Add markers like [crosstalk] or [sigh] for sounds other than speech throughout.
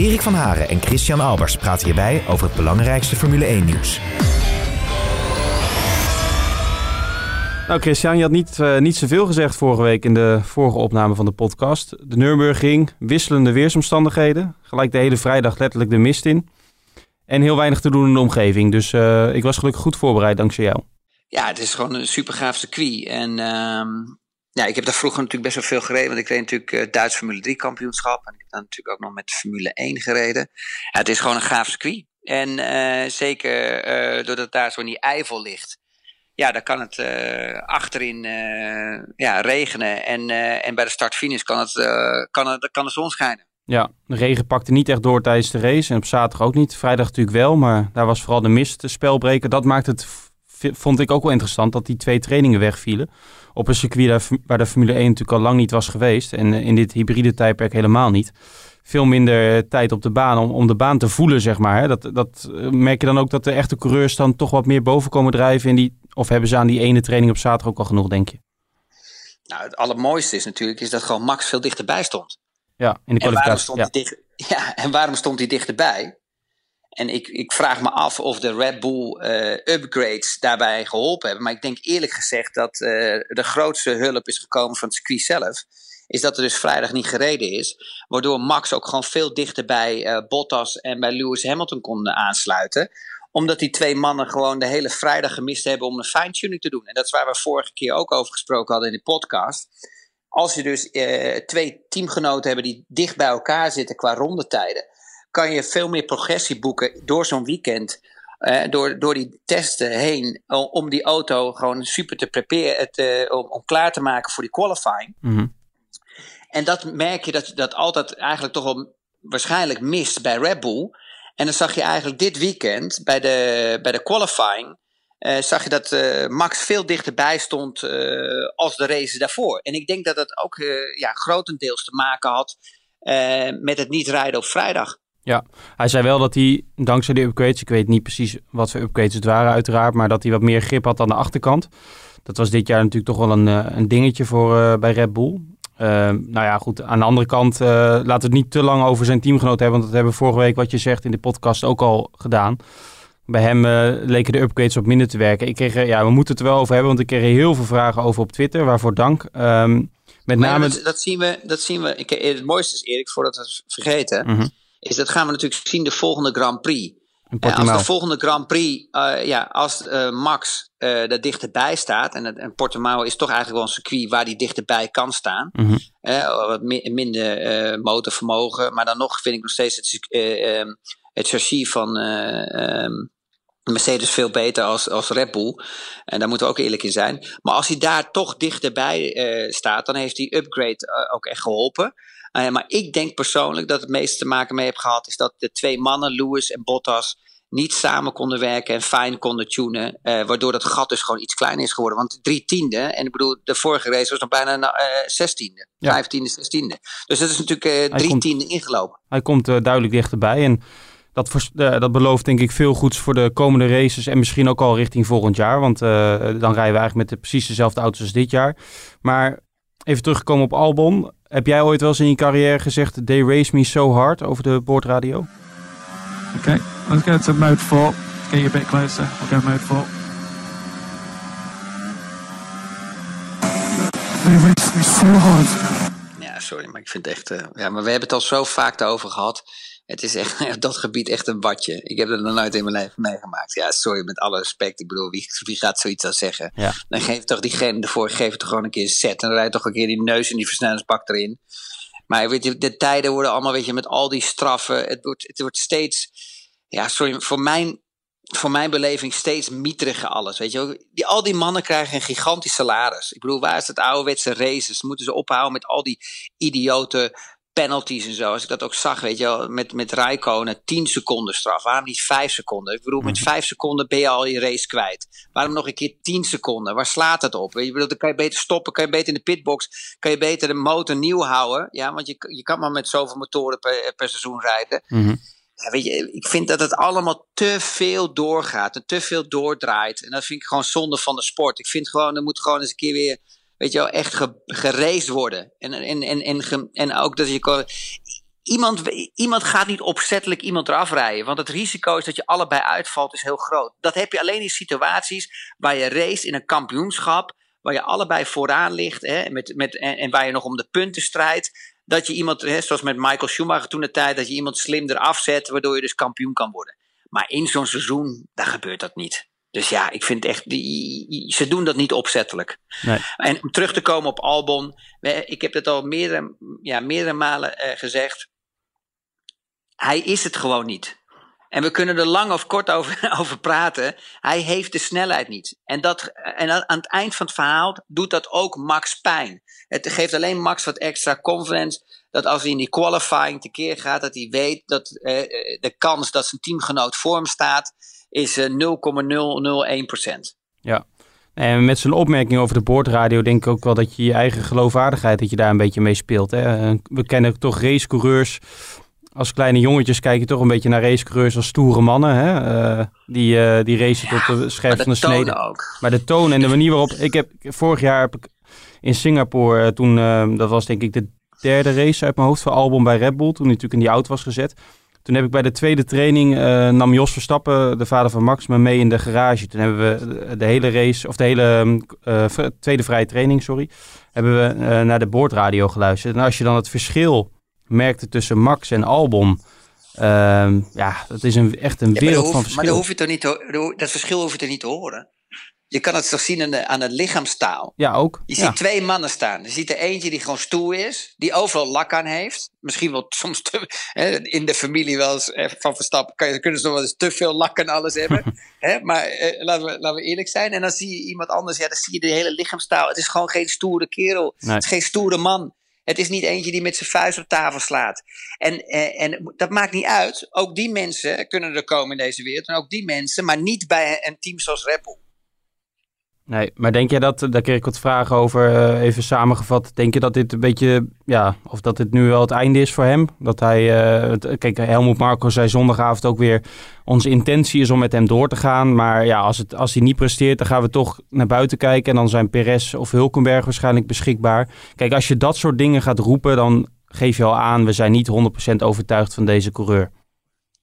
Erik van Haren en Christian Albers praten hierbij over het belangrijkste Formule 1-nieuws. Nou, Christian, je had niet, uh, niet zoveel gezegd vorige week in de vorige opname van de podcast. De Nürburgring, wisselende weersomstandigheden. Gelijk de hele vrijdag letterlijk de mist in. En heel weinig te doen in de omgeving. Dus uh, ik was gelukkig goed voorbereid dankzij jou. Ja, het is gewoon een super gaaf circuit. En uh, ja, ik heb daar vroeger natuurlijk best wel veel gereden. Want ik reed natuurlijk uh, Duits Formule 3 kampioenschap. En ik heb daar natuurlijk ook nog met Formule 1 gereden. Het is gewoon een gaaf circuit. En uh, zeker uh, doordat daar zo in die eivel ligt. Ja, dan kan het achterin ja, regenen. En, en bij de start-finish kan, het, kan, het, kan de zon schijnen. Ja, de regen pakte niet echt door tijdens de race. En op zaterdag ook niet. Vrijdag natuurlijk wel. Maar daar was vooral de mist de spelbreker. Dat maakt het, vond ik ook wel interessant, dat die twee trainingen wegvielen op een circuit waar de Formule 1 natuurlijk al lang niet was geweest. En in dit hybride tijdperk helemaal niet. Veel minder tijd op de baan om, om de baan te voelen, zeg maar. Dat, dat merk je dan ook dat de echte coureurs dan toch wat meer boven komen drijven. In die, of hebben ze aan die ene training op zaterdag ook al genoeg, denk je? Nou, het allermooiste is natuurlijk is dat gewoon Max veel dichterbij stond. Ja, in de kwalificatie. En waarom stond, ja. Hij, dicht, ja, en waarom stond hij dichterbij? En ik, ik vraag me af of de Red Bull uh, upgrades daarbij geholpen hebben. Maar ik denk eerlijk gezegd dat uh, de grootste hulp is gekomen van het circuit zelf. Is dat er dus vrijdag niet gereden is. Waardoor Max ook gewoon veel dichter bij uh, Bottas en bij Lewis Hamilton kon aansluiten. Omdat die twee mannen gewoon de hele vrijdag gemist hebben om een fine-tuning te doen. En dat is waar we vorige keer ook over gesproken hadden in de podcast. Als je dus twee teamgenoten hebben die dicht bij elkaar zitten qua rondetijden kan je veel meer progressie boeken door zo'n weekend. Uh, door, door die testen heen, om die auto gewoon super te preparen, te, om, om, klaar te maken voor die qualifying. Mm -hmm. En dat merk je dat dat altijd eigenlijk toch wel waarschijnlijk mist bij Red Bull. En dan zag je eigenlijk dit weekend bij de, bij de qualifying. Uh, zag je dat uh, Max veel dichterbij stond als de race daarvoor. En ik denk dat dat ook ja, grotendeels te maken had met het niet rijden op vrijdag. Ja, hij zei wel dat hij dankzij de upgrades, ik weet niet precies wat voor upgrades het waren uiteraard, maar dat hij wat meer grip had aan de achterkant. Dat was dit jaar natuurlijk toch wel een, een dingetje voor uh, bij Red Bull. Uh, nou ja, goed, aan de andere kant uh, laten we het niet te lang over zijn teamgenoot hebben, want dat hebben we vorige week, wat je zegt, in de podcast ook al gedaan. Bij hem leken de upgrades op minder te werken. Ik kreeg, ja, we moeten het er wel over hebben, want ik kreeg heel veel vragen over op Twitter, waarvoor dank. Um, met maar name... dat, dat, zien we, dat zien we. Ik, het mooiste is, Erik, voordat we het vergeten. Mm -hmm is dat gaan we natuurlijk zien de volgende Grand Prix. Uh, als de volgende Grand Prix, uh, ja, als uh, Max er dichterbij staat, en, en Portimao is toch eigenlijk wel een circuit waar die dichterbij kan staan, mm -hmm. wat mi minder motorvermogen, maar dan nog vind ik nog steeds het, ehm, het chassis van um, Mercedes veel beter als, als Red Bull. En daar moeten we ook eerlijk in zijn. Maar als hij daar toch dichterbij staat, dan heeft die upgrade ook echt geholpen. Uh, maar ik denk persoonlijk dat het meeste te maken mee heeft gehad, is dat de twee mannen, Lewis en Bottas, niet samen konden werken en fijn konden tunen. Uh, waardoor dat gat dus gewoon iets kleiner is geworden. Want drie tiende, en ik bedoel, de vorige race was nog bijna uh, zestiende. Ja. Vijftiende, zestiende. Dus dat is natuurlijk drie komt, tiende ingelopen. Hij komt duidelijk dichterbij. En dat, dat belooft denk ik veel goeds voor de komende races. En misschien ook al richting volgend jaar. Want dan rijden we eigenlijk met de, precies dezelfde auto's als dit jaar. Maar even terugkomen op Albon. Heb jij ooit wel eens in je carrière gezegd, they race me so hard over de boordradio? Okay, let's go to mode 4. Get you a bit closer. We'll go mode 4. They race me so hard. Ja, sorry, maar ik vind het echt... Uh, ja, maar we hebben het al zo vaak over gehad. Het is echt, [laughs] op dat gebied echt een watje. Ik heb dat nog nooit in mijn leven meegemaakt. Ja, sorry, met alle respect. Ik bedoel, wie, wie gaat zoiets dan zeggen? Ja. Dan geef toch diegene ervoor, geef toch gewoon een keer een set. En dan rijdt toch een keer die neus in die versnellingsbak erin. Maar weet je, de tijden worden allemaal, weet je, met al die straffen. Het wordt, het wordt steeds, ja, sorry, voor mijn, voor mijn beleving steeds mieteriger alles. Weet je, die, al die mannen krijgen een gigantisch salaris. Ik bedoel, waar is het ouderwetse races? Moeten ze ophouden met al die idiote penalties en zo. Als ik dat ook zag, weet je wel, met, met Rijkonen, 10 seconden straf. Waarom niet 5 seconden? Ik bedoel, met 5 seconden ben je al je race kwijt. Waarom nog een keer 10 seconden? Waar slaat het op? Je bedoel, dan kan je beter stoppen, kan je beter in de pitbox, kan je beter de motor nieuw houden. Ja, want je, je kan maar met zoveel motoren per, per seizoen rijden. Mhm. Ja, weet je, ik vind dat het allemaal te veel doorgaat en te veel doordraait. En dat vind ik gewoon zonde van de sport. Ik vind gewoon, er moet gewoon eens een keer weer, weet je wel, echt ge, geraced worden. En, en, en, en, en ook dat je. Iemand, iemand gaat niet opzettelijk iemand eraf rijden. Want het risico is dat je allebei uitvalt, is heel groot. Dat heb je alleen in situaties waar je race in een kampioenschap. Waar je allebei vooraan ligt. Hè, met, met, en, en waar je nog om de punten strijdt. Dat je iemand, hè, zoals met Michael Schumacher toen de tijd, dat je iemand slim eraf zet, waardoor je dus kampioen kan worden. Maar in zo'n seizoen, daar gebeurt dat niet. Dus ja, ik vind echt, die, ze doen dat niet opzettelijk. Nee. En om terug te komen op Albon, ik heb het al meerdere, ja, meerdere malen eh, gezegd. Hij is het gewoon niet. En we kunnen er lang of kort over, [laughs] over praten. Hij heeft de snelheid niet. En, dat, en aan aan het eind van het verhaal doet dat ook Max pijn. Het geeft alleen Max wat extra confidence. Dat als hij in die qualifying tekeer gaat, dat hij weet dat eh, eh, de kans dat zijn teamgenoot voor hem staat, is eh, 0,001 procent. Ja. En met zijn opmerking over de boordradio denk ik ook wel dat je je eigen geloofwaardigheid, dat je daar een beetje mee speelt. Hè? Eh, We kennen toch racecoureurs. Als kleine jongetjes kijk je toch een beetje naar racecoureurs als stoere mannen. Hè? Eh, die, eh, die racen tot de van de de snede. ook. Maar de toon en de manier waarop... Ik heb, vorig jaar heb ik in Singapore, eh, toen, eh, dat was denk ik de derde race uit mijn hoofd van Albon bij Red Bull. Toen hij natuurlijk in die auto was gezet. Toen heb ik bij de tweede training, eh, nam Jos Verstappen, de vader van Max, me mee in de garage. Toen hebben we de- hele race, of de hele eh, v- tweede vrije training, sorry, hebben we eh, naar de boordradio geluisterd. En als je dan het verschil merkte tussen Max en Albon... ehm, ja, dat is een, echt een Ja, wereld van verschil. maar dan hoef je toch niet te, dat verschil hoef je toch niet te horen. Je kan het toch zien aan de, aan de lichaamstaal. Ja, ook. Je ja. ziet twee mannen staan. Je ziet er eentje die gewoon stoer is, die overal lak aan heeft. Misschien wel soms te, hè, in de familie wel eens eh, van Verstappen kan kunnen ze nog wel eens te veel lak en alles hebben. [laughs] hè, maar eh, laten, we, laten we eerlijk zijn. En dan zie je iemand anders, ja, dan zie je de hele lichaamstaal. Het is gewoon geen stoere kerel. Nee. Het is geen stoere man. Het is niet eentje die met zijn vuist op tafel slaat. En, eh, en dat maakt niet uit. Ook die mensen kunnen er komen in deze wereld. En ook die mensen, maar niet bij een team zoals Red Bull. Nee, maar denk jij dat, daar kreeg ik wat vragen over, eh, even samengevat. Denk je dat dit een beetje, ja, of dat dit nu wel het einde is voor hem? Dat hij, eh, kijk, Helmoet Marco zei zondagavond ook weer, onze intentie is om met hem door te gaan. Maar ja, als, het, als hij niet presteert, dan gaan we toch naar buiten kijken. En dan zijn Perez of Hulkenberg waarschijnlijk beschikbaar. Kijk, als je dat soort dingen gaat roepen, dan geef je al aan, we zijn niet 100% overtuigd van deze coureur.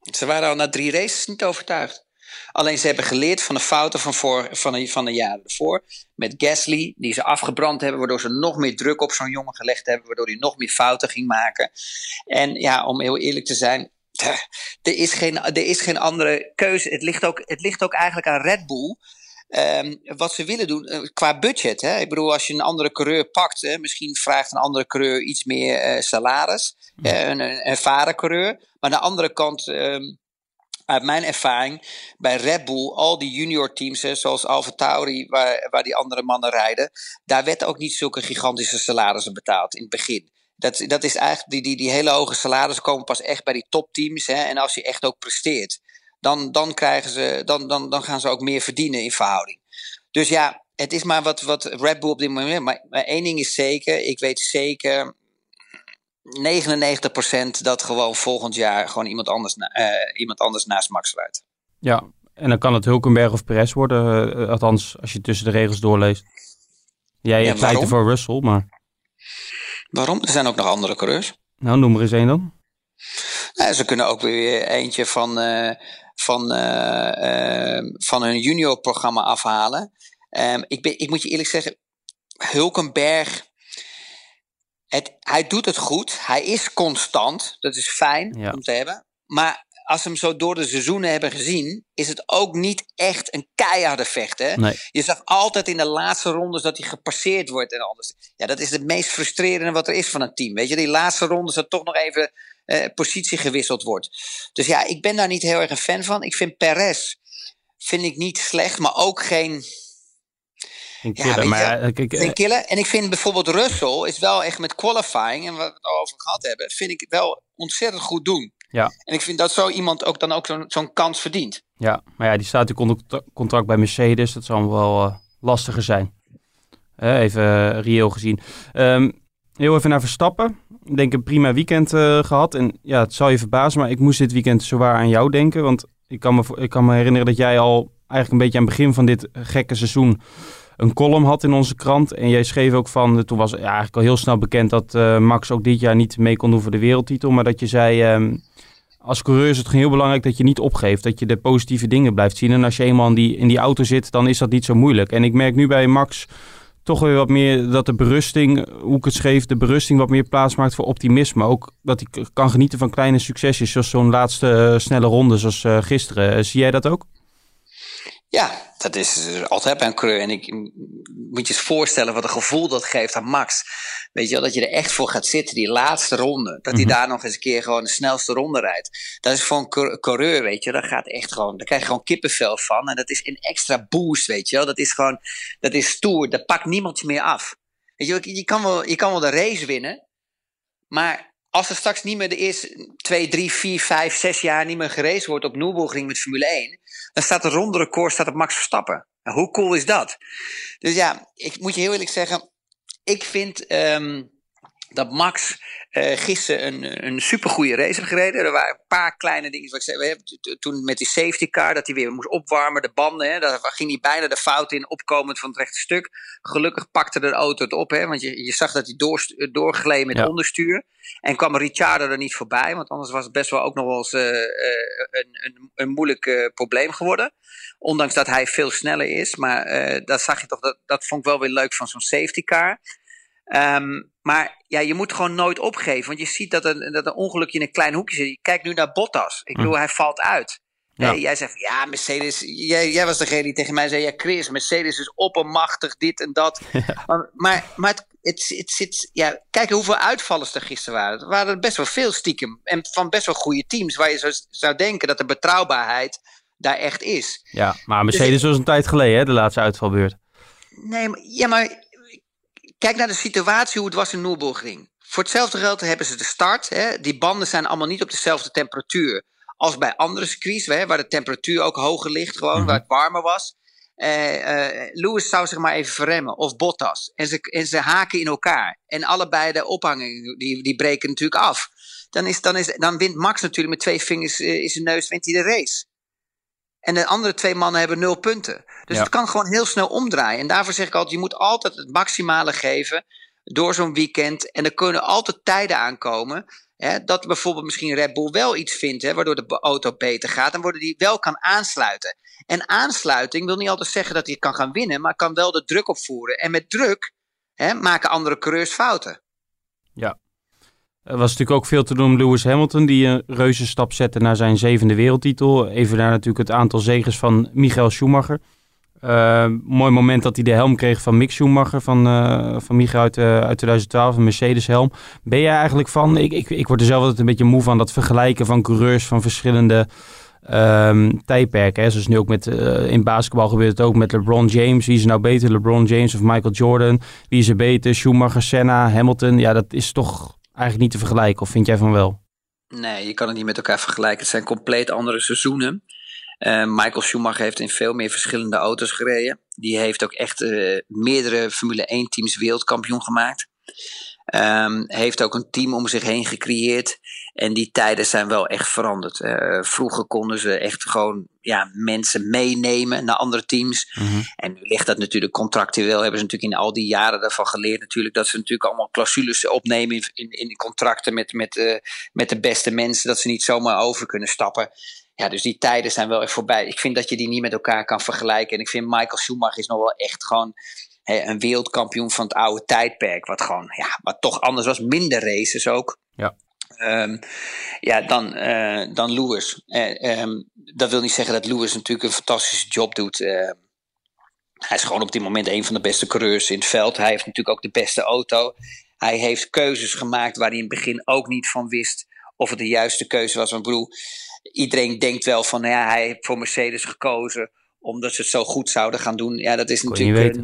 Ze waren al na drie races niet overtuigd. Alleen ze hebben geleerd van de fouten van, voor, van, de, van de jaren ervoor. Met Gasly, die ze afgebrand hebben, waardoor ze nog meer druk op zo'n jongen gelegd hebben, waardoor hij nog meer fouten ging maken. En ja, om heel eerlijk te zijn, er is geen, er is geen andere keuze. Het ligt ook, het ligt ook eigenlijk aan Red Bull. Ehm, wat ze willen doen eh, qua budget. Hè? Ik bedoel, als je een andere coureur pakt, hè, misschien vraagt een andere coureur iets meer eh, salaris. Eh, een, een ervaren coureur. Maar aan de andere kant, ehm, uit mijn ervaring, bij Red Bull, al die junior teams, hè, zoals Alfa Tauri, waar, waar die andere mannen rijden, daar werd ook niet zulke gigantische salarissen betaald in het begin. Dat, dat is eigenlijk, die, die, die hele hoge salarissen komen pas echt bij die topteams. Hè, en als je echt ook presteert, dan, dan, krijgen ze, dan, dan, dan gaan ze ook meer verdienen in verhouding. Dus ja, het is maar wat, wat Red Bull op dit moment. Maar, maar één ding is zeker, ik weet zeker 99% dat gewoon volgend jaar gewoon iemand anders, na- eh, iemand anders naast Max rijdt. Ja, en dan kan het Hulkenberg of Perez worden, eh, althans als je tussen de regels doorleest. Jij Ja, voor Russell, maar Waarom? Er zijn ook nog andere coureurs. nou, noem er eens één dan. Nou, ze kunnen ook weer eentje van, eh, van, van hun juniorprogramma afhalen. Ehm, ik, ben, ik moet je eerlijk zeggen, Hulkenberg, het, hij doet het goed. Hij is constant. Dat is fijn Ja. om te hebben. Maar als we hem zo door de seizoenen hebben gezien, is het ook niet echt een keiharde vecht. Hè? Nee. Je zag altijd in de laatste rondes dat hij gepasseerd wordt en alles. Ja, dat is het meest frustrerende wat er is van een team. Weet je, die laatste rondes dat toch nog even eh, positie gewisseld wordt. Dus ja, ik ben daar niet heel erg een fan van. Ik vind Perez vind ik niet slecht, maar ook geen. Ja, killen. weet je, maar ja, kijk, vind killen. En ik vind bijvoorbeeld Russell is wel echt met qualifying, en wat we het al over gehad hebben, vind ik wel ontzettend goed doen. Ja. En ik vind dat zo iemand ook dan ook zo'n zo'n kans verdient. Ja, maar ja, die staat natuurlijk onder contra- contract bij Mercedes. Dat zal wel eh, lastiger zijn. Eh, even eh, reëel gezien. Ehm, heel even naar Verstappen. Ik denk een prima weekend eh, gehad. En ja, het zal je verbazen, maar ik moest dit weekend zowaar aan jou denken. Want ik kan me, ik kan me herinneren dat jij al eigenlijk een beetje aan het begin van dit gekke seizoen een column had in onze krant. En jij schreef ook van, toen was eigenlijk al heel snel bekend dat eh, Max ook dit jaar niet mee kon doen voor de wereldtitel. Maar dat je zei, ehm, als coureur is het heel belangrijk dat je niet opgeeft. Dat je de positieve dingen blijft zien. En als je eenmaal in die, in die auto zit, dan is dat niet zo moeilijk. En ik merk nu bij Max toch weer wat meer dat de berusting, hoe ik het schreef, de berusting wat meer plaats maakt voor optimisme. Ook dat hij k- kan genieten van kleine succesjes, zoals zo'n laatste eh, snelle ronde, zoals eh, gisteren. Eh, zie jij dat ook? Ja, dat is eh, altijd bij een coureur. En ik moet je eens voorstellen wat een gevoel dat geeft aan Max. Weet je wel, dat je er echt voor gaat zitten, die laatste ronde. Dat hij Mhm. daar nog eens een keer gewoon de snelste ronde rijdt. Dat is voor een cour- coureur, weet je, dat gaat echt gewoon, daar krijg je gewoon kippenvel van. En dat is een extra boost, weet je wel. Dat is gewoon, dat is stoer, dat pakt niemand je meer af. Weet je wel, je kan wel, je kan wel de race winnen, maar als er straks niet meer de eerste 2, 3, 4, 5, 6 jaar niet meer gereden wordt op Nürburgring met Formule 1, dan staat de ronde record staat op Max Verstappen. Nou, hoe cool is dat? Dus ja, ik moet je heel eerlijk zeggen, ik vind ehm, dat Max eh gisteren een, een supergoeie race heeft gereden. Er waren een paar kleine dingen. Wat ik zei, we hebben toen met die safety car, dat hij weer moest opwarmen, de banden. Hè, daar ging hij bijna de fout in, opkomend van het rechte stuk. Gelukkig pakte de auto het op, hè, want je, je zag dat hij door, doorgleed met Ja. onderstuur. En kwam Ricciardo er niet voorbij, want anders was het best wel ook nog wel eens eh, eh, een, een, een moeilijk eh, probleem geworden. Ondanks dat hij veel sneller is. Maar eh, dat zag je toch, dat, dat vond ik wel weer leuk van zo'n safety car. Ehm, maar ja, je moet gewoon nooit opgeven. Want je ziet dat een, dat een ongelukje in een klein hoekje zit. Kijk nu naar Bottas. Ik bedoel, hij valt uit. Ja. Nee, jij zegt, van, ja, Mercedes. Jij, jij was degene die tegen mij zei: Ja, Chris, Mercedes is oppermachtig, dit en dat. [laughs] Maar, maar, maar het, het, het zit. Ja, kijk hoeveel uitvallers er gisteren waren. Er waren er best wel veel stiekem. En van best wel goede teams. Waar je zou, zou denken dat de betrouwbaarheid daar echt is. Ja, maar Mercedes was een tijd geleden, hè, de laatste uitvalbeurt. Nee, maar, ja, maar kijk naar de situatie hoe het was in Nürburgring. Voor hetzelfde geld hebben ze de start. Hè. Die banden zijn allemaal niet op dezelfde temperatuur als bij andere circuits, hè, waar de temperatuur ook hoger ligt, gewoon, waar het warmer was. Eh, eh, Lewis zou zich maar even verremmen, of Bottas. En ze, en ze haken in elkaar. En allebei de ophangingen, die, die breken natuurlijk af. Dan, is, dan, is, dan wint Max natuurlijk met twee vingers eh, in zijn neus, wint hij de race. En de andere twee mannen hebben nul punten. Dus Ja. het kan gewoon heel snel omdraaien. En daarvoor zeg ik altijd, je moet altijd het maximale geven door zo'n weekend. En er kunnen altijd tijden aankomen. Hè, dat bijvoorbeeld misschien Red Bull wel iets vindt, hè, waardoor de auto beter gaat. En waardoor die wel kan aansluiten. En aansluiting wil niet altijd zeggen dat hij kan gaan winnen, maar kan wel de druk opvoeren. En met druk hè, maken andere coureurs fouten. Er was natuurlijk ook veel te doen om Lewis Hamilton, die een reuze stap zette naar zijn zevende wereldtitel. Even naar natuurlijk het aantal zegens van Michael Schumacher. Eh, mooi moment dat hij de helm kreeg van Mick Schumacher, van, eh, van Michael uit, eh, uit 2012, een Mercedes-helm. Ben jij eigenlijk van, ik, ik, ik word er zelf altijd een beetje moe van, dat vergelijken van coureurs van verschillende ehm, tijdperken. Hè? Zoals nu ook met, eh, in basketbal gebeurt het ook met LeBron James. Wie is nou beter, LeBron James of Michael Jordan? Wie is er beter, Schumacher, Senna, Hamilton? Ja, dat is toch eigenlijk niet te vergelijken, of vind jij van wel? Nee, je kan het niet met elkaar vergelijken. Het zijn compleet andere seizoenen. Eh, Michael Schumacher heeft in veel meer verschillende auto's gereden. Die heeft ook echt eh, meerdere Formule 1 teams wereldkampioen gemaakt. Ehm, heeft ook een team om zich heen gecreëerd. En die tijden zijn wel echt veranderd. Eh, vroeger konden ze echt gewoon ja, mensen meenemen naar andere teams. En nu ligt dat natuurlijk contractueel. Hebben ze natuurlijk in al die jaren daarvan geleerd natuurlijk. Dat ze natuurlijk allemaal clausules opnemen in, in, in contracten met, met, met de beste mensen. Dat ze niet zomaar over kunnen stappen. Ja, dus die tijden zijn wel echt voorbij. Ik vind dat je die niet met elkaar kan vergelijken. En ik vind Michael Schumacher is nog wel echt gewoon hè, een wereldkampioen van het oude tijdperk. Wat gewoon, ja, wat toch anders was. Minder races ook. Ja. Ehm, ja, dan, eh, dan Lewis. Eh, ehm, dat wil niet zeggen dat Lewis natuurlijk een fantastische job doet. Eh, hij is gewoon op dit moment een van de beste coureurs in het veld. Hij heeft natuurlijk ook de beste auto. Hij heeft keuzes gemaakt waar hij in het begin ook niet van wist of het de juiste keuze was. Want ik bedoel, iedereen denkt wel van, nou ja, hij heeft voor Mercedes gekozen omdat ze het zo goed zouden gaan doen. Ja, dat is Kon natuurlijk eh,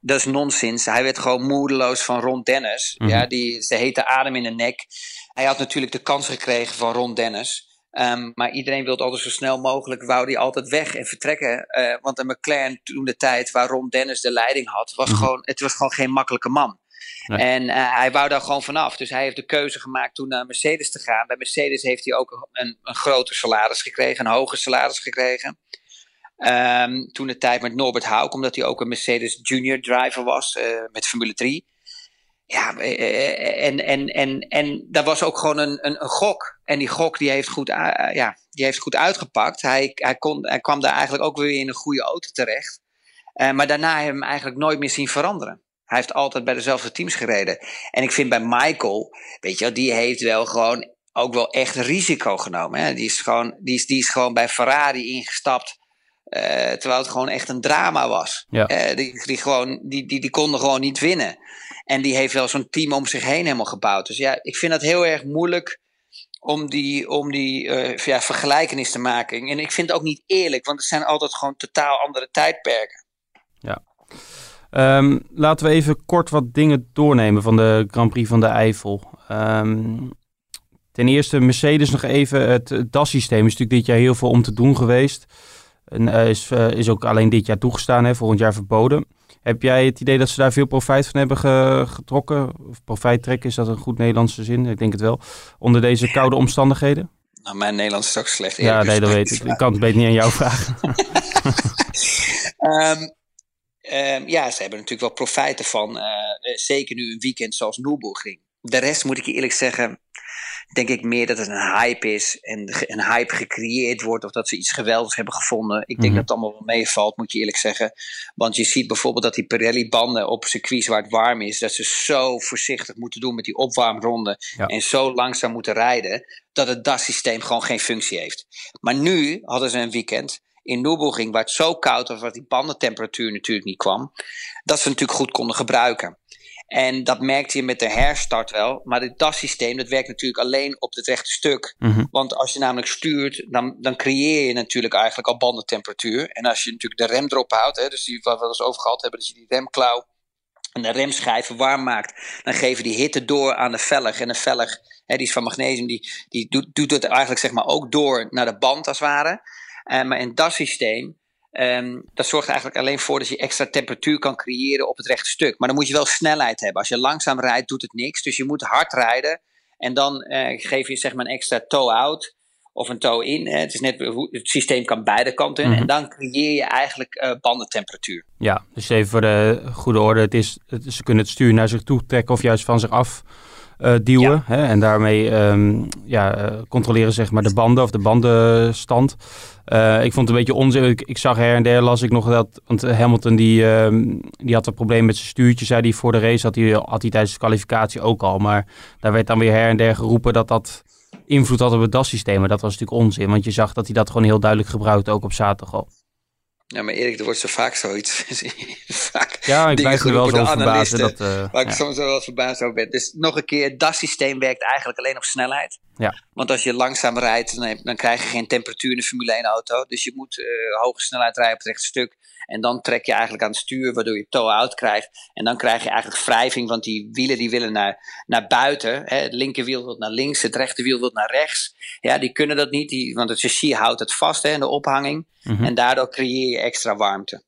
dat is nonsens. Hij werd gewoon moedeloos van Ron Dennis. Mhm. Ja, die ze hete adem in de nek. Hij had natuurlijk de kans gekregen van Ron Dennis. Ehm, maar iedereen wilde altijd zo snel mogelijk, wou die altijd weg en vertrekken. Eh, want de McLaren toen de tijd waar Ron Dennis de leiding had, was Mhm. gewoon, het was gewoon geen makkelijke man. En eh, hij wou daar gewoon vanaf. Dus hij heeft de keuze gemaakt toen naar Mercedes te gaan. Bij Mercedes heeft hij ook een, een groter salaris gekregen, een hoger salaris gekregen. Ehm, toen de tijd met Norbert Hauk, omdat hij ook een Mercedes Junior driver was eh, met Formule 3. Ja, eh, en, en, en, en dat was ook gewoon een, een, gok. En die gok die heeft goed, ja, die heeft goed uitgepakt. Hij, hij, kon, hij kwam daar eigenlijk ook weer in een goede auto terecht. Maar daarna hebben we hem eigenlijk nooit meer zien veranderen. Hij heeft altijd bij dezelfde teams gereden. En ik vind bij Michael, weet je die heeft wel gewoon ook wel echt risico genomen. Hè? Die, is gewoon, die, is, die is gewoon bij Ferrari ingestapt. eh, terwijl het gewoon echt een drama was. Ja. Eh, die, die, gewoon, die, die, die konden gewoon niet winnen. En die heeft wel zo'n team om zich heen helemaal gebouwd. Dus ja, ik vind het heel erg moeilijk om die, om die eh, ja, vergelijkenis te maken. En ik vind het ook niet eerlijk, want het zijn altijd gewoon totaal andere tijdperken. Ehm, laten we even kort wat dingen doornemen van de Grand Prix van de Eifel. Ehm, ten eerste Mercedes nog even. Het, het DAS-systeem is natuurlijk dit jaar heel veel om te doen geweest. En eh, is, eh, is ook alleen dit jaar toegestaan, hè, volgend jaar verboden. Heb jij het idee dat ze daar veel profijt van hebben ge- getrokken? Of profijt trekken, is dat een goed Nederlandse zin? Ik denk het wel. Onder deze koude omstandigheden? Nou, mijn Nederlands is ook slecht. Ja, nee, dat weet ik. Ik kan het beter niet aan jou vragen. [laughs] [laughs] Ehm, ehm, ja, ze hebben natuurlijk wel profijt ervan. eh, eh, zeker nu een weekend zoals Nürburgring. De rest moet ik je eerlijk zeggen, denk ik meer dat het een hype is. En een hype gecreëerd wordt of dat ze iets geweldigs hebben gevonden. Ik denk Mhm. dat het allemaal wel meevalt, moet je eerlijk zeggen. Want je ziet bijvoorbeeld dat die Pirelli-banden op circuits waar het warm is, dat ze zo voorzichtig moeten doen met die opwarmronde Ja. en zo langzaam moeten rijden, dat het DAS-systeem gewoon geen functie heeft. Maar nu hadden ze een weekend in Nürburgring, waar het zo koud was, waar die bandentemperatuur natuurlijk niet kwam, dat ze natuurlijk goed konden gebruiken. En dat merkte je met de herstart wel. Maar het DAS-systeem dat werkt natuurlijk alleen op het rechte stuk. Mhm. Want als je namelijk stuurt, dan, dan creëer je natuurlijk eigenlijk al bandentemperatuur. En als je natuurlijk de rem erop houdt, hè, dus die wat we eens over gehad hebben, dat je die remklauw en de remschijven warm maakt, dan geven die hitte door aan de velg. En de velg, hè, die is van magnesium, die, die doet, doet het eigenlijk zeg maar ook door naar de band als het ware. Eh, maar in dat systeem, ehm, dat zorgt eigenlijk alleen voor dat je extra temperatuur kan creëren op het rechte stuk. Maar dan moet je wel snelheid hebben. Als je langzaam rijdt, doet het niks. Dus je moet hard rijden. En dan eh, geef je zeg maar een extra toe-out of een toe-in. hè. Het is net hoe het systeem kan beide kanten. in. Mhm. En dan creëer je eigenlijk eh, bandentemperatuur. Ja, dus even voor de goede orde. Het is, het, ze kunnen het stuur naar zich toe trekken of juist van zich af eh, duwen. Hè? En daarmee ehm, ja, eh, controleren zeg maar de banden of de bandenstand. Eh, ik vond het een beetje onzin. Ik, ik zag her en der las ik nog dat... Want Hamilton die, ehm, die had een probleem met zijn stuurtje, zei hij voor de race. Had hij, had hij tijdens de kwalificatie ook al. Maar daar werd dan weer her en der geroepen dat dat invloed had op het DAS-systeem. Maar dat was natuurlijk onzin. Want je zag dat hij dat gewoon heel duidelijk gebruikte, ook op zaterdag al. Ja, maar Erik, er wordt zo vaak zoiets. [laughs] vaak Ja, ik blijf er wel zo verbazen. Dat, eh, Waar ik ja. soms wel verbaasd over ben. Dus nog een keer, dat systeem werkt eigenlijk alleen op snelheid. Ja. Want als je langzaam rijdt, dan, heb- dan krijg je geen temperatuur in de Formule 1 auto. Dus je moet eh, hoge snelheid rijden op het rechte stuk. En dan trek je eigenlijk aan het stuur, waardoor je toe-out krijgt. En dan krijg je eigenlijk wrijving, want die wielen die willen naar, naar buiten. Hè. Het linkerwiel wil naar links, het rechterwiel wil naar rechts. Ja, die kunnen dat niet, die, want het chassis houdt het vast hè, in de ophanging. Mhm. En daardoor creëer je extra warmte.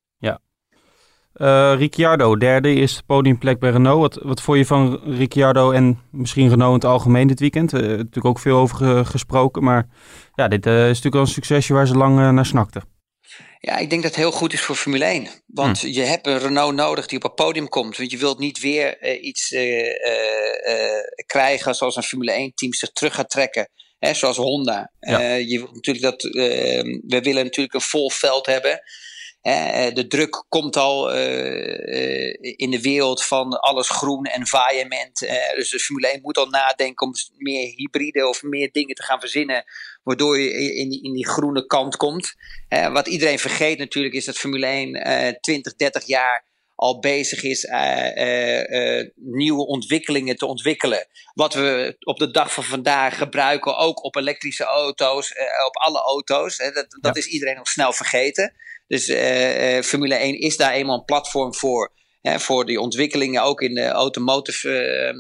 Eh, Ricciardo, derde is podiumplek bij Renault. Wat, wat vond je van Ricciardo en misschien Renault in het algemeen dit weekend? Eh, natuurlijk ook veel over ge- gesproken, maar ja, dit eh, is natuurlijk wel een succesje waar ze lang naar snakten. Ja, ik denk dat het heel goed is voor Formule 1. Want je hebt een Renault nodig die op het podium komt. Want je wilt niet weer eh, iets eh, eh, krijgen zoals een Formule 1 team zich terug gaat trekken. Hè, zoals Honda. Ja. Je wilt natuurlijk dat, we willen natuurlijk een vol veld hebben. Hè, eh, de druk komt al eh, eh, in de wereld van alles groen, environment. eh, dus de Formule 1 moet al nadenken om meer hybride of meer dingen te gaan verzinnen. Waardoor je in die, in die groene kant komt. Wat iedereen vergeet natuurlijk is dat Formule 1 eh 20, 30 jaar al bezig is nieuwe ontwikkelingen te ontwikkelen. Wat we op de dag van vandaag gebruiken, ook op elektrische auto's, op alle auto's. Hè, dat dat is iedereen nog snel vergeten. Dus Formule 1 is daar eenmaal een platform voor. Hè, voor die ontwikkelingen ook in de automotive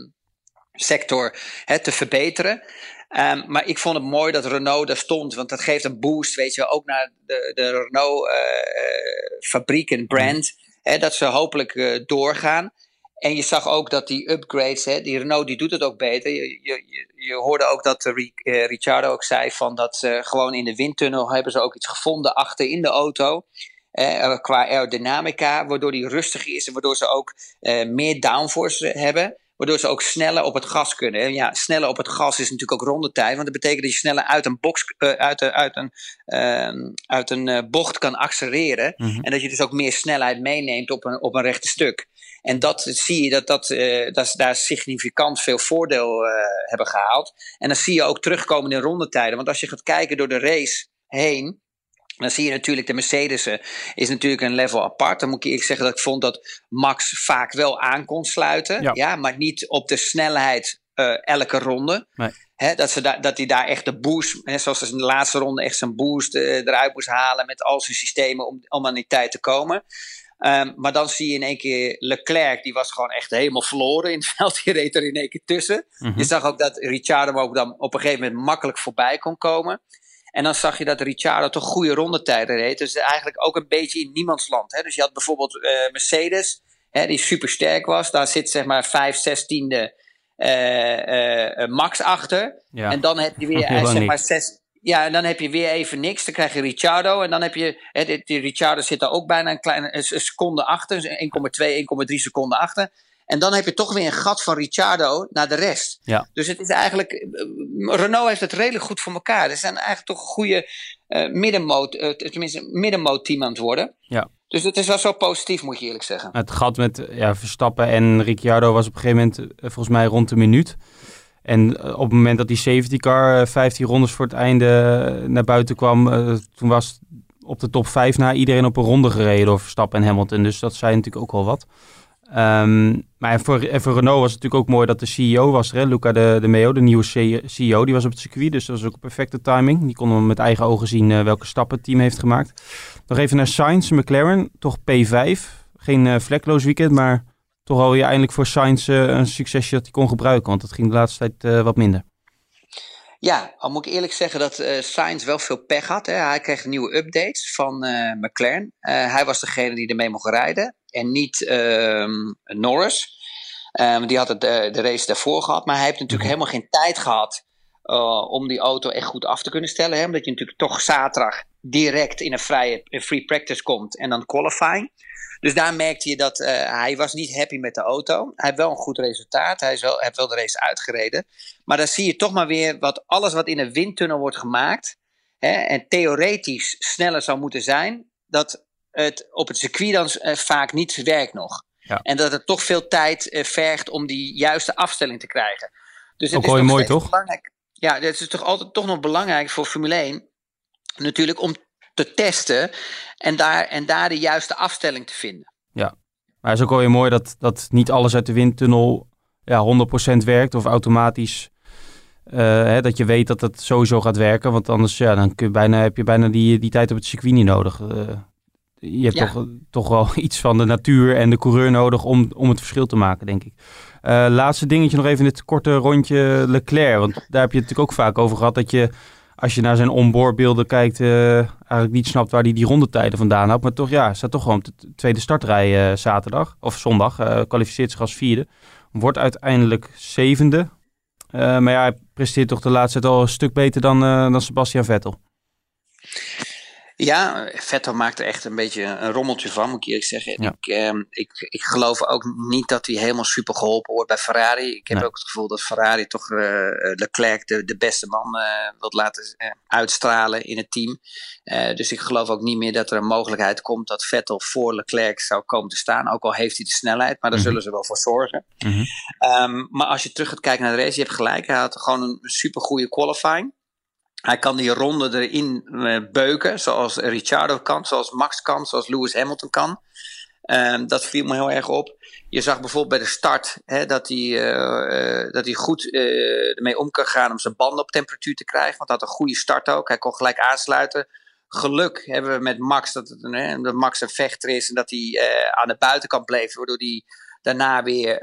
sector hè, te verbeteren. Um, maar ik vond het mooi dat Renault daar stond, want dat geeft een boost, weet je, ook naar de, de Renault-fabriek uh, en brand, hè, dat ze hopelijk uh, doorgaan. En je zag ook dat die upgrades, hè, die Renault die doet het ook beter. Je, je, je hoorde ook dat uh, Ricciardo ook zei van dat ze gewoon in de windtunnel hebben ze ook iets gevonden achter in de auto. Eh, qua aerodynamica, waardoor die rustig is en waardoor ze ook meer downforce hebben. Waardoor ze ook sneller op het gas kunnen. En ja, sneller op het gas is natuurlijk ook rondetijd. Want dat betekent dat je sneller uit een, box, uh, uit, uit een, uh, uit een uh, bocht kan accelereren. Mm -hmm. En dat je dus ook meer snelheid meeneemt op een, op een rechte stuk. En dat zie je dat, dat, uh, dat ze daar significant veel voordeel uh, hebben gehaald. En dan zie je ook terugkomen in rondetijden. Want als je gaat kijken door de race heen. Dan zie je natuurlijk de Mercedes is natuurlijk een level apart. Dan moet ik eerlijk zeggen dat ik vond dat Max vaak wel aan kon sluiten. Ja, ja maar niet op de snelheid uh, elke ronde. Nee. He, dat, ze da dat hij daar echt de boost, he, zoals hij in de laatste ronde echt zijn boost uh, eruit moest halen met al zijn systemen om, om aan die tijd te komen. Um, maar dan zie je in één keer Leclerc, die was gewoon echt helemaal verloren in het [laughs] veld. Die reed er in één keer tussen. Mm -hmm. Je zag ook dat Ricciardo ook dan op een gegeven moment makkelijk voorbij kon komen. En dan zag je dat Ricciardo toch goede rondetijden reed. Dus eigenlijk ook een beetje in niemands land. Hè? Dus je had bijvoorbeeld uh, Mercedes, hè, die super sterk was. Daar zit zeg maar 5, 16e uh, uh, max achter. Ja. En dan heb je weer zeg maar 6. Ja, en dan heb je weer even niks. Dan krijg je Ricciardo. En dan heb je. Hè, die, Ricciardo zit daar ook bijna een kleine een seconde achter. 1,2, 1,3 seconden achter. En dan heb je toch weer een gat van Ricciardo naar de rest. Ja. Dus het is eigenlijk. Renault heeft het redelijk goed voor elkaar. Er zijn eigenlijk toch een goede uh, middenmoot, uh, tenminste middenmoot-team aan het worden. Ja. Dus het is wel zo positief, moet je eerlijk zeggen. Het gat met ja, Verstappen en Ricciardo was op een gegeven moment volgens mij rond de minuut. En op het moment dat die safety car 15 rondes voor het einde naar buiten kwam, toen was op de top 5 na iedereen op een ronde gereden door Verstappen en Hamilton. Dus dat zei natuurlijk ook wel wat. Um, maar voor, en voor Renault was het natuurlijk ook mooi dat de CEO was hè? Luca de, Meo, de nieuwe CEO, die was op het circuit. Dus dat was ook perfecte timing. Die konden met eigen ogen zien welke stappen het team heeft gemaakt. Nog even naar Sainz, McLaren, toch P5. Geen vlekloos weekend, maar toch alweer eindelijk voor Sainz uh, een succesje dat hij kon gebruiken. Want dat ging de laatste tijd wat minder. Ja, al moet ik eerlijk zeggen dat uh, Sainz wel veel pech had. Hè. Hij kreeg nieuwe updates van uh, McLaren. Uh, hij was degene die ermee mocht rijden en niet um, Norris. Um, die had het, de, de race daarvoor gehad, maar hij heeft natuurlijk helemaal geen tijd gehad om die auto echt goed af te kunnen stellen. Hè. Omdat je natuurlijk toch zaterdag direct in een vrije een free practice komt en dan qualifying. Dus daar merkte je dat uh, hij was niet happy met de auto. Hij heeft wel een goed resultaat. Hij wel, heeft wel de race uitgereden. Maar dan zie je toch maar weer wat alles wat in een windtunnel wordt gemaakt. Hè, en theoretisch sneller zou moeten zijn. Dat het op het circuit dan uh, vaak niet werkt nog. Ja. En dat het toch veel tijd uh, vergt om die juiste afstelling te krijgen. Dus het Ook is mooi, toch? Belangrijk. Ja, het is toch altijd toch nog belangrijk voor Formule 1. Natuurlijk om te testen en daar, en daar de juiste afstelling te vinden. Ja, maar het is ook wel weer mooi dat, dat niet alles uit de windtunnel ja, 100% werkt of automatisch. Uh, hè, dat je weet dat het sowieso gaat werken, want anders ja, dan kun je bijna, heb je bijna die, die tijd op het circuit niet nodig. Uh, je hebt ja. toch, toch wel [laughs] iets van de natuur en de coureur nodig om, om het verschil te maken, denk ik. Uh, laatste dingetje nog even in dit korte rondje Leclerc. Want daar heb je het natuurlijk ook vaak over gehad dat je als je naar zijn onboardbeelden kijkt, uh, eigenlijk niet snapt waar hij die rondetijden vandaan had. Maar toch, ja, staat toch gewoon op de tweede startrij uh, zaterdag of zondag. Uh, kwalificeert zich als vierde. Wordt uiteindelijk zevende. maar ja, hij presteert toch de laatste tijd al een stuk beter dan, dan Sebastian Vettel. Ja, Vettel maakt er echt een beetje een rommeltje van, moet ik eerlijk zeggen. Ja. Ik, eh, ik, ik geloof ook niet dat hij helemaal super geholpen wordt bij Ferrari. Ik heb Nee. ook het gevoel dat Ferrari toch eh, Leclerc de, de beste man eh wilt laten eh, uitstralen in het team. Eh, dus ik geloof ook niet meer dat er een mogelijkheid komt dat Vettel voor Leclerc zou komen te staan. Ook al heeft hij de snelheid, maar daar Mhm. zullen ze wel voor zorgen. Mhm. Ehm, maar als je terug gaat kijken naar de race, je hebt gelijk. Hij had gewoon een super goede qualifying. Hij kan die ronde erin eh, beuken, zoals Ricciardo kan, zoals Max kan, zoals Lewis Hamilton kan. Ehm, dat viel me heel erg op. Je zag bijvoorbeeld bij de start hè, dat hij uh, dat hij goed ermee om kan gaan om zijn banden op temperatuur te krijgen. Want hij had een goede start ook. Hij kon gelijk aansluiten. Geluk hebben we met Max dat, het, hè, dat Max een vechter is en dat hij aan de buitenkant bleef. Waardoor hij daarna weer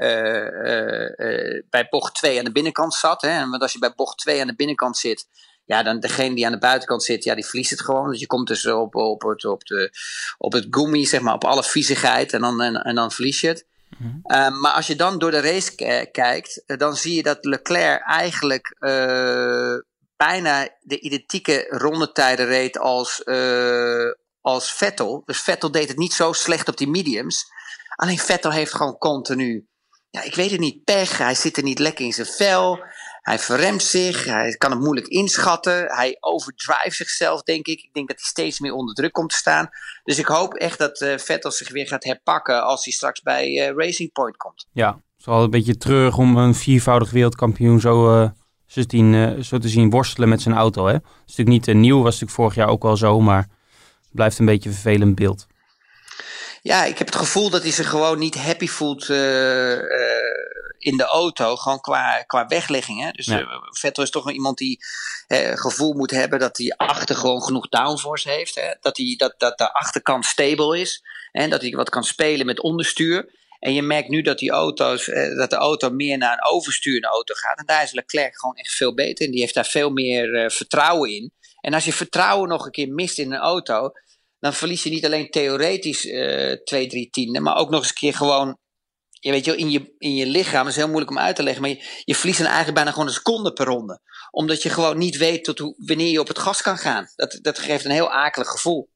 bij bocht 2 aan de binnenkant zat. Hè. Want als je bij bocht 2 aan de binnenkant zit, ja, dan degene die aan de buitenkant zit, ja, die verliest het gewoon. Dus je komt dus op, op, het, op, de, op het gummi, zeg maar, op alle viezigheid en dan, en, en dan verlies je het. Mm maar als je dan door de race kijkt, eh, dan zie je dat Leclerc eigenlijk uh, bijna de identieke rondetijden reed als, als Vettel. Dus Vettel deed het niet zo slecht op die mediums. Alleen Vettel heeft gewoon continu, ja, ik weet het niet, pech. Hij zit er niet lekker in zijn vel. Hij verremt zich, hij kan het moeilijk inschatten. Hij overdrive zichzelf, denk ik. Ik denk dat hij steeds meer onder druk komt te staan. Dus ik hoop echt dat uh, Vettel zich weer gaat herpakken als hij straks bij uh, Racing Point komt. Ja, het is wel een beetje terug om een viervoudig wereldkampioen zo, uh, zo, te zien, te zien worstelen met zijn auto. Hè? Dat is natuurlijk niet nieuw, was natuurlijk vorig jaar ook wel zo, maar het blijft een beetje een vervelend beeld. Ja, ik heb het gevoel dat hij zich gewoon niet happy voelt in de auto, gewoon qua, qua weglegging. Hè? Dus ja. Vettel is toch iemand die gevoel moet hebben dat hij achter gewoon genoeg downforce heeft. Hè? Dat, hij, dat, dat de achterkant stable is. En dat hij wat kan spelen met onderstuur. En je merkt nu dat die auto's, eh, dat de auto meer naar een oversturende auto gaat. En daar is Leclerc gewoon echt veel beter in. Die heeft daar veel meer uh, vertrouwen in. En als je vertrouwen nog een keer mist in een auto, dan verlies je niet alleen theoretisch uh, twee, drie tienden, maar ook nog eens een keer gewoon je weet je, in je, in je lichaam is heel moeilijk om uit te leggen, maar je, je verliest dan eigenlijk bijna gewoon een seconde per ronde. Omdat je gewoon niet weet tot wanneer je op het gas kan gaan. Dat, dat geeft een heel akelig gevoel.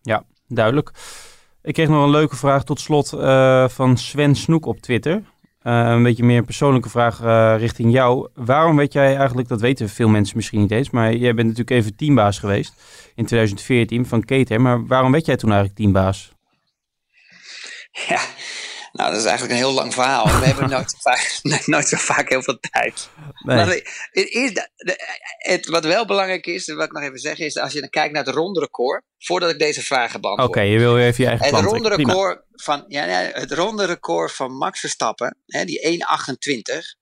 Ja, duidelijk. Ik kreeg nog een leuke vraag tot slot uh, van Sven Snoek op Twitter. Uh, een beetje meer een persoonlijke vraag uh, richting jou. Waarom weet jij eigenlijk, dat weten veel mensen misschien niet eens, maar jij bent natuurlijk even teambaas geweest in 2014 van Kate. Maar waarom werd jij toen eigenlijk teambaas? Ja, nou, dat is eigenlijk een heel lang verhaal. We hebben [laughs] nooit zo, vaak, nooit zo vaak heel veel tijd. Nee. Maar het, het, wat wel belangrijk is, wat ik nog even zeg, is als je dan kijkt naar het ronde record, voordat ik deze vragen beantwoord. Oké, je wil even je eigen Het ronde record van, ja, het ronde record van Max Verstappen, hè, die 1,28.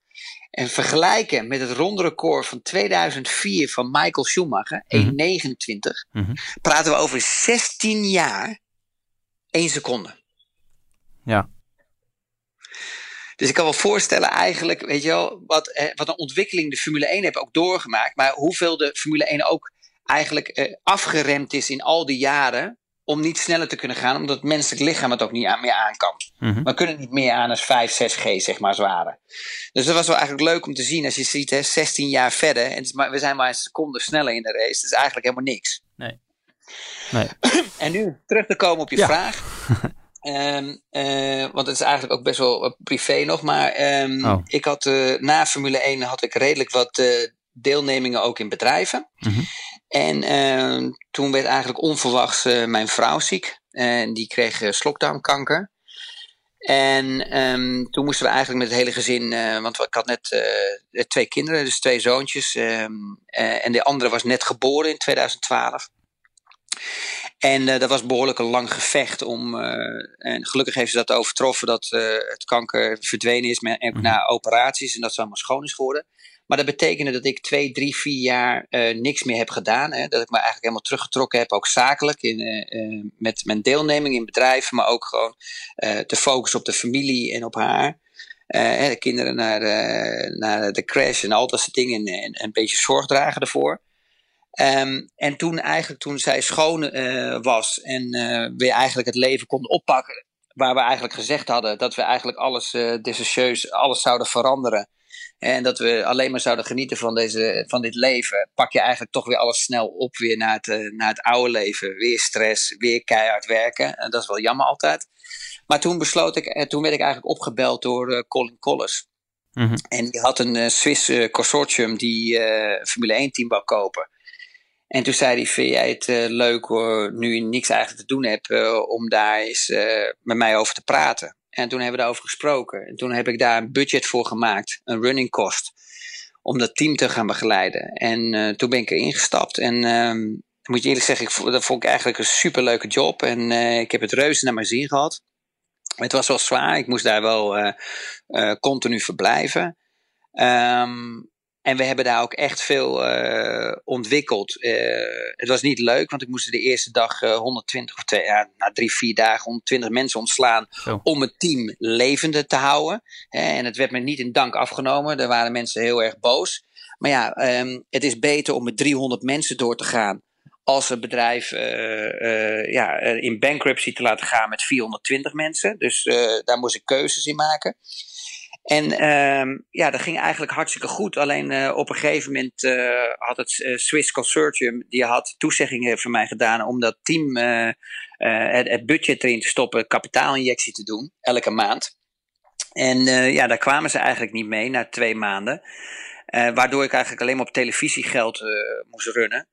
En vergelijken met het ronde record van 2004 van Michael Schumacher, 1,29. Mm -hmm. Praten we over 16 jaar, 1 seconde. Ja. Dus ik kan wel voorstellen eigenlijk, weet je wel, wat, wat een ontwikkeling de Formule 1 heeft ook doorgemaakt. Maar hoeveel de Formule 1 ook eigenlijk eh, afgeremd is in al die jaren om niet sneller te kunnen gaan, omdat het menselijk lichaam het ook niet aan, meer aan kan. Mm We kunnen niet meer aan als 5, 6G, zeg maar, zware. Dus dat was wel eigenlijk leuk om te zien als je ziet, hè, 16 jaar verder, en maar, we zijn maar een seconde sneller in de race. Dat is eigenlijk helemaal niks. Nee. [clears throat] nee. en nu terug te komen op je ja. vraag. [laughs] Um, uh, want het is eigenlijk ook best wel privé nog. Maar um, oh. ik had uh, na Formule 1 had ik redelijk wat uh, deelnemingen ook in bedrijven. Mm -hmm. En uh, toen werd eigenlijk onverwachts mijn vrouw ziek. En die kreeg slokdarmkanker. En um, toen moesten we eigenlijk met het hele gezin, want ik had net twee kinderen, dus twee zoontjes. en de andere was net geboren in 2012. En uh, dat was behoorlijk een lang gevecht om. Uh, en gelukkig heeft ze dat overtroffen dat uh, het kanker verdwenen is met, mm. na operaties en dat ze allemaal schoon is geworden. Maar dat betekende dat ik twee, drie, vier jaar niks meer heb gedaan. Hè? Dat ik me eigenlijk helemaal teruggetrokken heb, ook zakelijk, in, met mijn deelneming in bedrijven, maar ook gewoon te focussen op de familie en op haar. de kinderen naar, naar de crash en al dat soort dingen en, en een beetje zorg dragen ervoor. Um, en toen eigenlijk, toen zij schoon uh, was en uh, we eigenlijk het leven konden oppakken, waar we eigenlijk gezegd hadden dat we eigenlijk alles uh, desastreus, alles zouden veranderen. En dat we alleen maar zouden genieten van, deze, van dit leven. Pak je eigenlijk toch weer alles snel op weer naar het, naar het oude leven. Weer stress, weer keihard werken. En dat is wel jammer altijd. Maar toen besloot ik, toen werd ik eigenlijk opgebeld door Colin Collis. Mm -hmm. En die had een Swiss consortium die Formule 1 team wou kopen. En toen zei hij, vind jij het uh, leuk hoor, nu je niks eigenlijk te doen hebt, uh, om daar eens uh, met mij over te praten. En toen hebben we daarover gesproken. En toen heb ik daar een budget voor gemaakt, een running cost, om dat team te gaan begeleiden. En toen ben ik erin gestapt. En ehm, moet je eerlijk zeggen, ik, dat vond ik eigenlijk een superleuke job. En ik heb het reuze naar mijn zin gehad. Het was wel zwaar. Ik moest daar wel eh, eh, continu verblijven. Ehm, en we hebben daar ook echt veel uh, ontwikkeld. Uh, het was niet leuk, want ik moest de eerste dag uh, 120 of twee, ja, na drie, vier dagen 120 mensen ontslaan Zo. om het team levende te houden. En het werd me niet in dank afgenomen. Daar waren mensen heel erg boos. Maar ja, um, het is beter om met 300 mensen door te gaan als een bedrijf ja, in bankruptcy te laten gaan met 420 mensen. Dus daar moest ik keuzes in maken. En uh, ja, dat ging eigenlijk hartstikke goed. Alleen uh, op een gegeven moment uh, had het uh, Swiss Consortium, die had toezeggingen van mij gedaan om dat team het, het, budget erin te stoppen, kapitaalinjectie te doen, elke maand. En ja, daar kwamen ze eigenlijk niet mee na twee maanden. waardoor ik eigenlijk alleen maar op televisiegeld moest runnen.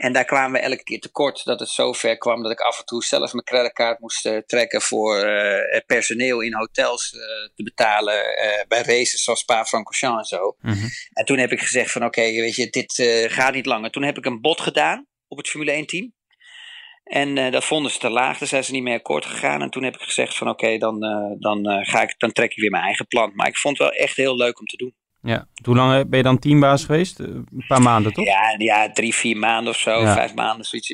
En daar kwamen we elke keer tekort dat het zo ver kwam dat ik af en toe zelf mijn creditcard moest uh, trekken voor uh, personeel in hotels uh, te betalen bij races zoals Spa-Francorchamps en zo. Mhm. En toen heb ik gezegd van oké, weet je, dit gaat niet langer. Toen heb ik een bod gedaan op het Formule 1 team. En dat vonden ze te laag, daar zijn ze niet mee akkoord gegaan. En toen heb ik gezegd van oké, dan, dan, ga ik, dan trek ik weer mijn eigen plan. Maar ik vond het wel echt heel leuk om te doen. Ja. Hoe lang ben je dan teambaas geweest? Een paar maanden, toch? Ja, ja drie, vier maanden of zo. Ja. Vijf maanden, zoiets.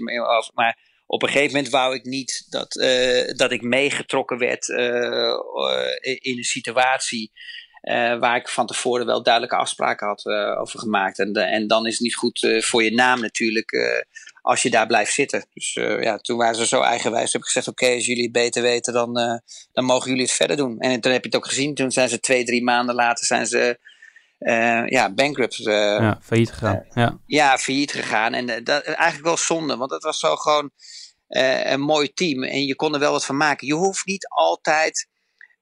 Maar op een gegeven moment wou ik niet dat, uh, dat ik meegetrokken werd uh, uh, in een situatie waar ik van tevoren wel duidelijke afspraken had over gemaakt. En, en dan is het niet goed voor je naam natuurlijk als je daar blijft zitten. Dus ja, toen waren ze zo eigenwijs. Heb ik gezegd, oké, okay, als jullie het beter weten, dan, dan mogen jullie het verder doen. En toen heb je het ook gezien. Toen zijn ze twee, drie maanden later zijn ze uh, ja, bankrupt. Uh, ja, failliet gegaan. Uh, ja. ja, failliet gegaan. En dat eigenlijk wel zonde, want het was zo gewoon een mooi team. En je kon er wel wat van maken. Je hoeft niet altijd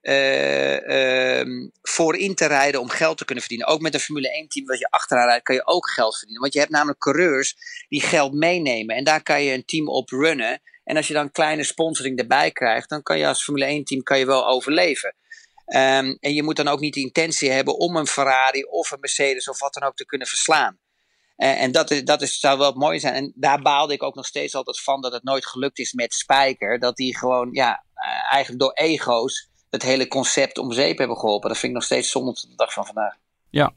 ehm, voorin te rijden om geld te kunnen verdienen. Ook met een Formule 1 team wat je achteraan rijdt, kan je ook geld verdienen. Want je hebt namelijk coureurs die geld meenemen. En daar kan je een team op runnen. En als je dan kleine sponsoring erbij krijgt, dan kan je als Formule 1 team kan je wel overleven. Um, en je moet dan ook niet de intentie hebben om een Ferrari of een Mercedes of wat dan ook te kunnen verslaan. Uh, en dat, is, dat is, zou wel mooi zijn. En daar baalde ik ook nog steeds altijd van dat het nooit gelukt is met Spijker. Dat die gewoon, ja, uh, eigenlijk door ego's het hele concept om zeep hebben geholpen. Dat vind ik nog steeds zonde tot de dag van vandaag. Ja,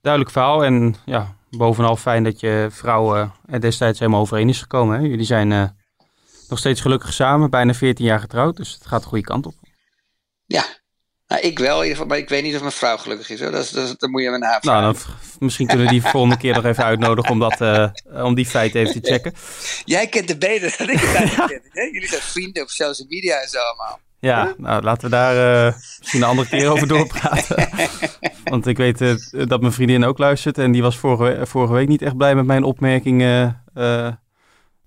duidelijk verhaal. En ja, bovenal fijn dat je vrouw er destijds helemaal overeen is gekomen. Hè? Jullie zijn uh, nog steeds gelukkig samen, bijna 14 jaar getrouwd. Dus het gaat de goede kant op. Ja, nou, ik wel, in ieder geval, maar ik weet niet of mijn vrouw gelukkig is. Hoor. Dat, is, dat, dat moet je me navragen. Nou, dan, misschien kunnen we die volgende keer nog even uitnodigen om, dat, uh, om die feiten even te checken. [laughs] Jij kent het beter dan ik het ken. Jullie zijn vrienden op social media en zo allemaal. Ja, nou, laten we daar uh, misschien een andere keer over doorpraten. [laughs] Want ik weet uh, dat mijn vriendin ook luistert en die was vorige, vorige week niet echt blij met mijn opmerking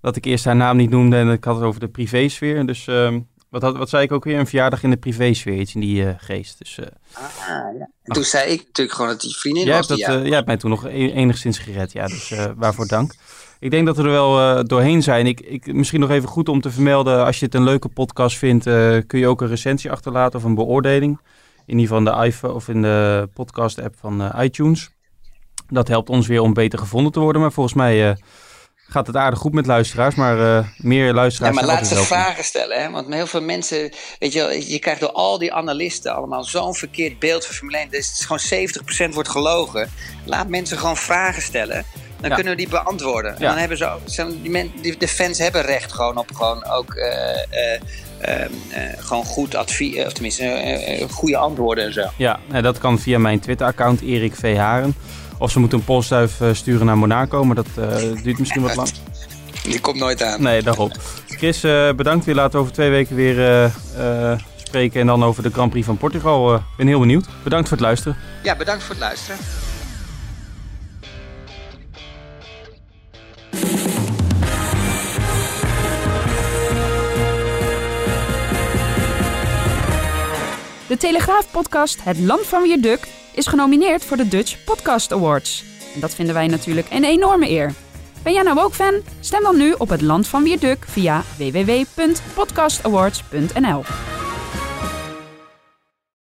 dat ik eerst haar naam niet noemde en ik had het over de privésfeer. Dus ehm, wat, had, wat zei ik ook weer? Een verjaardag in de privésfeer, iets in die uh, geest. Dus, uh, ah, ja. En toen zei ik natuurlijk gewoon dat die vriendin jij was. Hebt dat, die uh, jij hebt mij toen nog enigszins gered, ja. Dus waarvoor dank. Ik denk dat we er wel doorheen zijn. Ik, ik, misschien nog even goed om te vermelden, als je het een leuke podcast vindt, kun je ook een recensie achterlaten of een beoordeling. In ieder geval in de iPhone of in de podcast app van iTunes. Dat helpt ons weer om beter gevonden te worden. Maar volgens mij gaat het aardig goed met luisteraars, maar uh, meer luisteraars. Ja, maar laat ze vragen stellen, hè? want heel veel mensen, weet je, je krijgt door al die analisten allemaal zo'n verkeerd beeld van Formule 1. Dus het is gewoon 70% wordt gelogen. Laat mensen gewoon vragen stellen. Dan Ja. kunnen we die beantwoorden. En Ja. dan hebben ze ook, die men, die, de fans hebben recht gewoon op gewoon ook eh, eh, eh, eh, gewoon goed advies, of tenminste eh, eh, goede antwoorden en zo. Ja, dat kan via mijn Twitter-account Erik V. Haren. Of ze moeten een postduif eh, sturen naar Monaco, maar dat eh, duurt misschien wat [laughs] lang. Die komt nooit aan. Nee, daarop. Chris, eh, bedankt weer. Laten we over twee weken weer eh, eh, spreken en dan over de Grand Prix van Portugal. Ik ben heel benieuwd. Bedankt voor het luisteren. Ja, bedankt voor het luisteren. De Telegraaf-podcast Het Land van Wierduk is genomineerd voor de Dutch Podcast Awards. En dat vinden wij natuurlijk een enorme eer. Ben jij nou ook fan? Stem dan nu op Het Land van Wierduk via www.podcastawards.nl.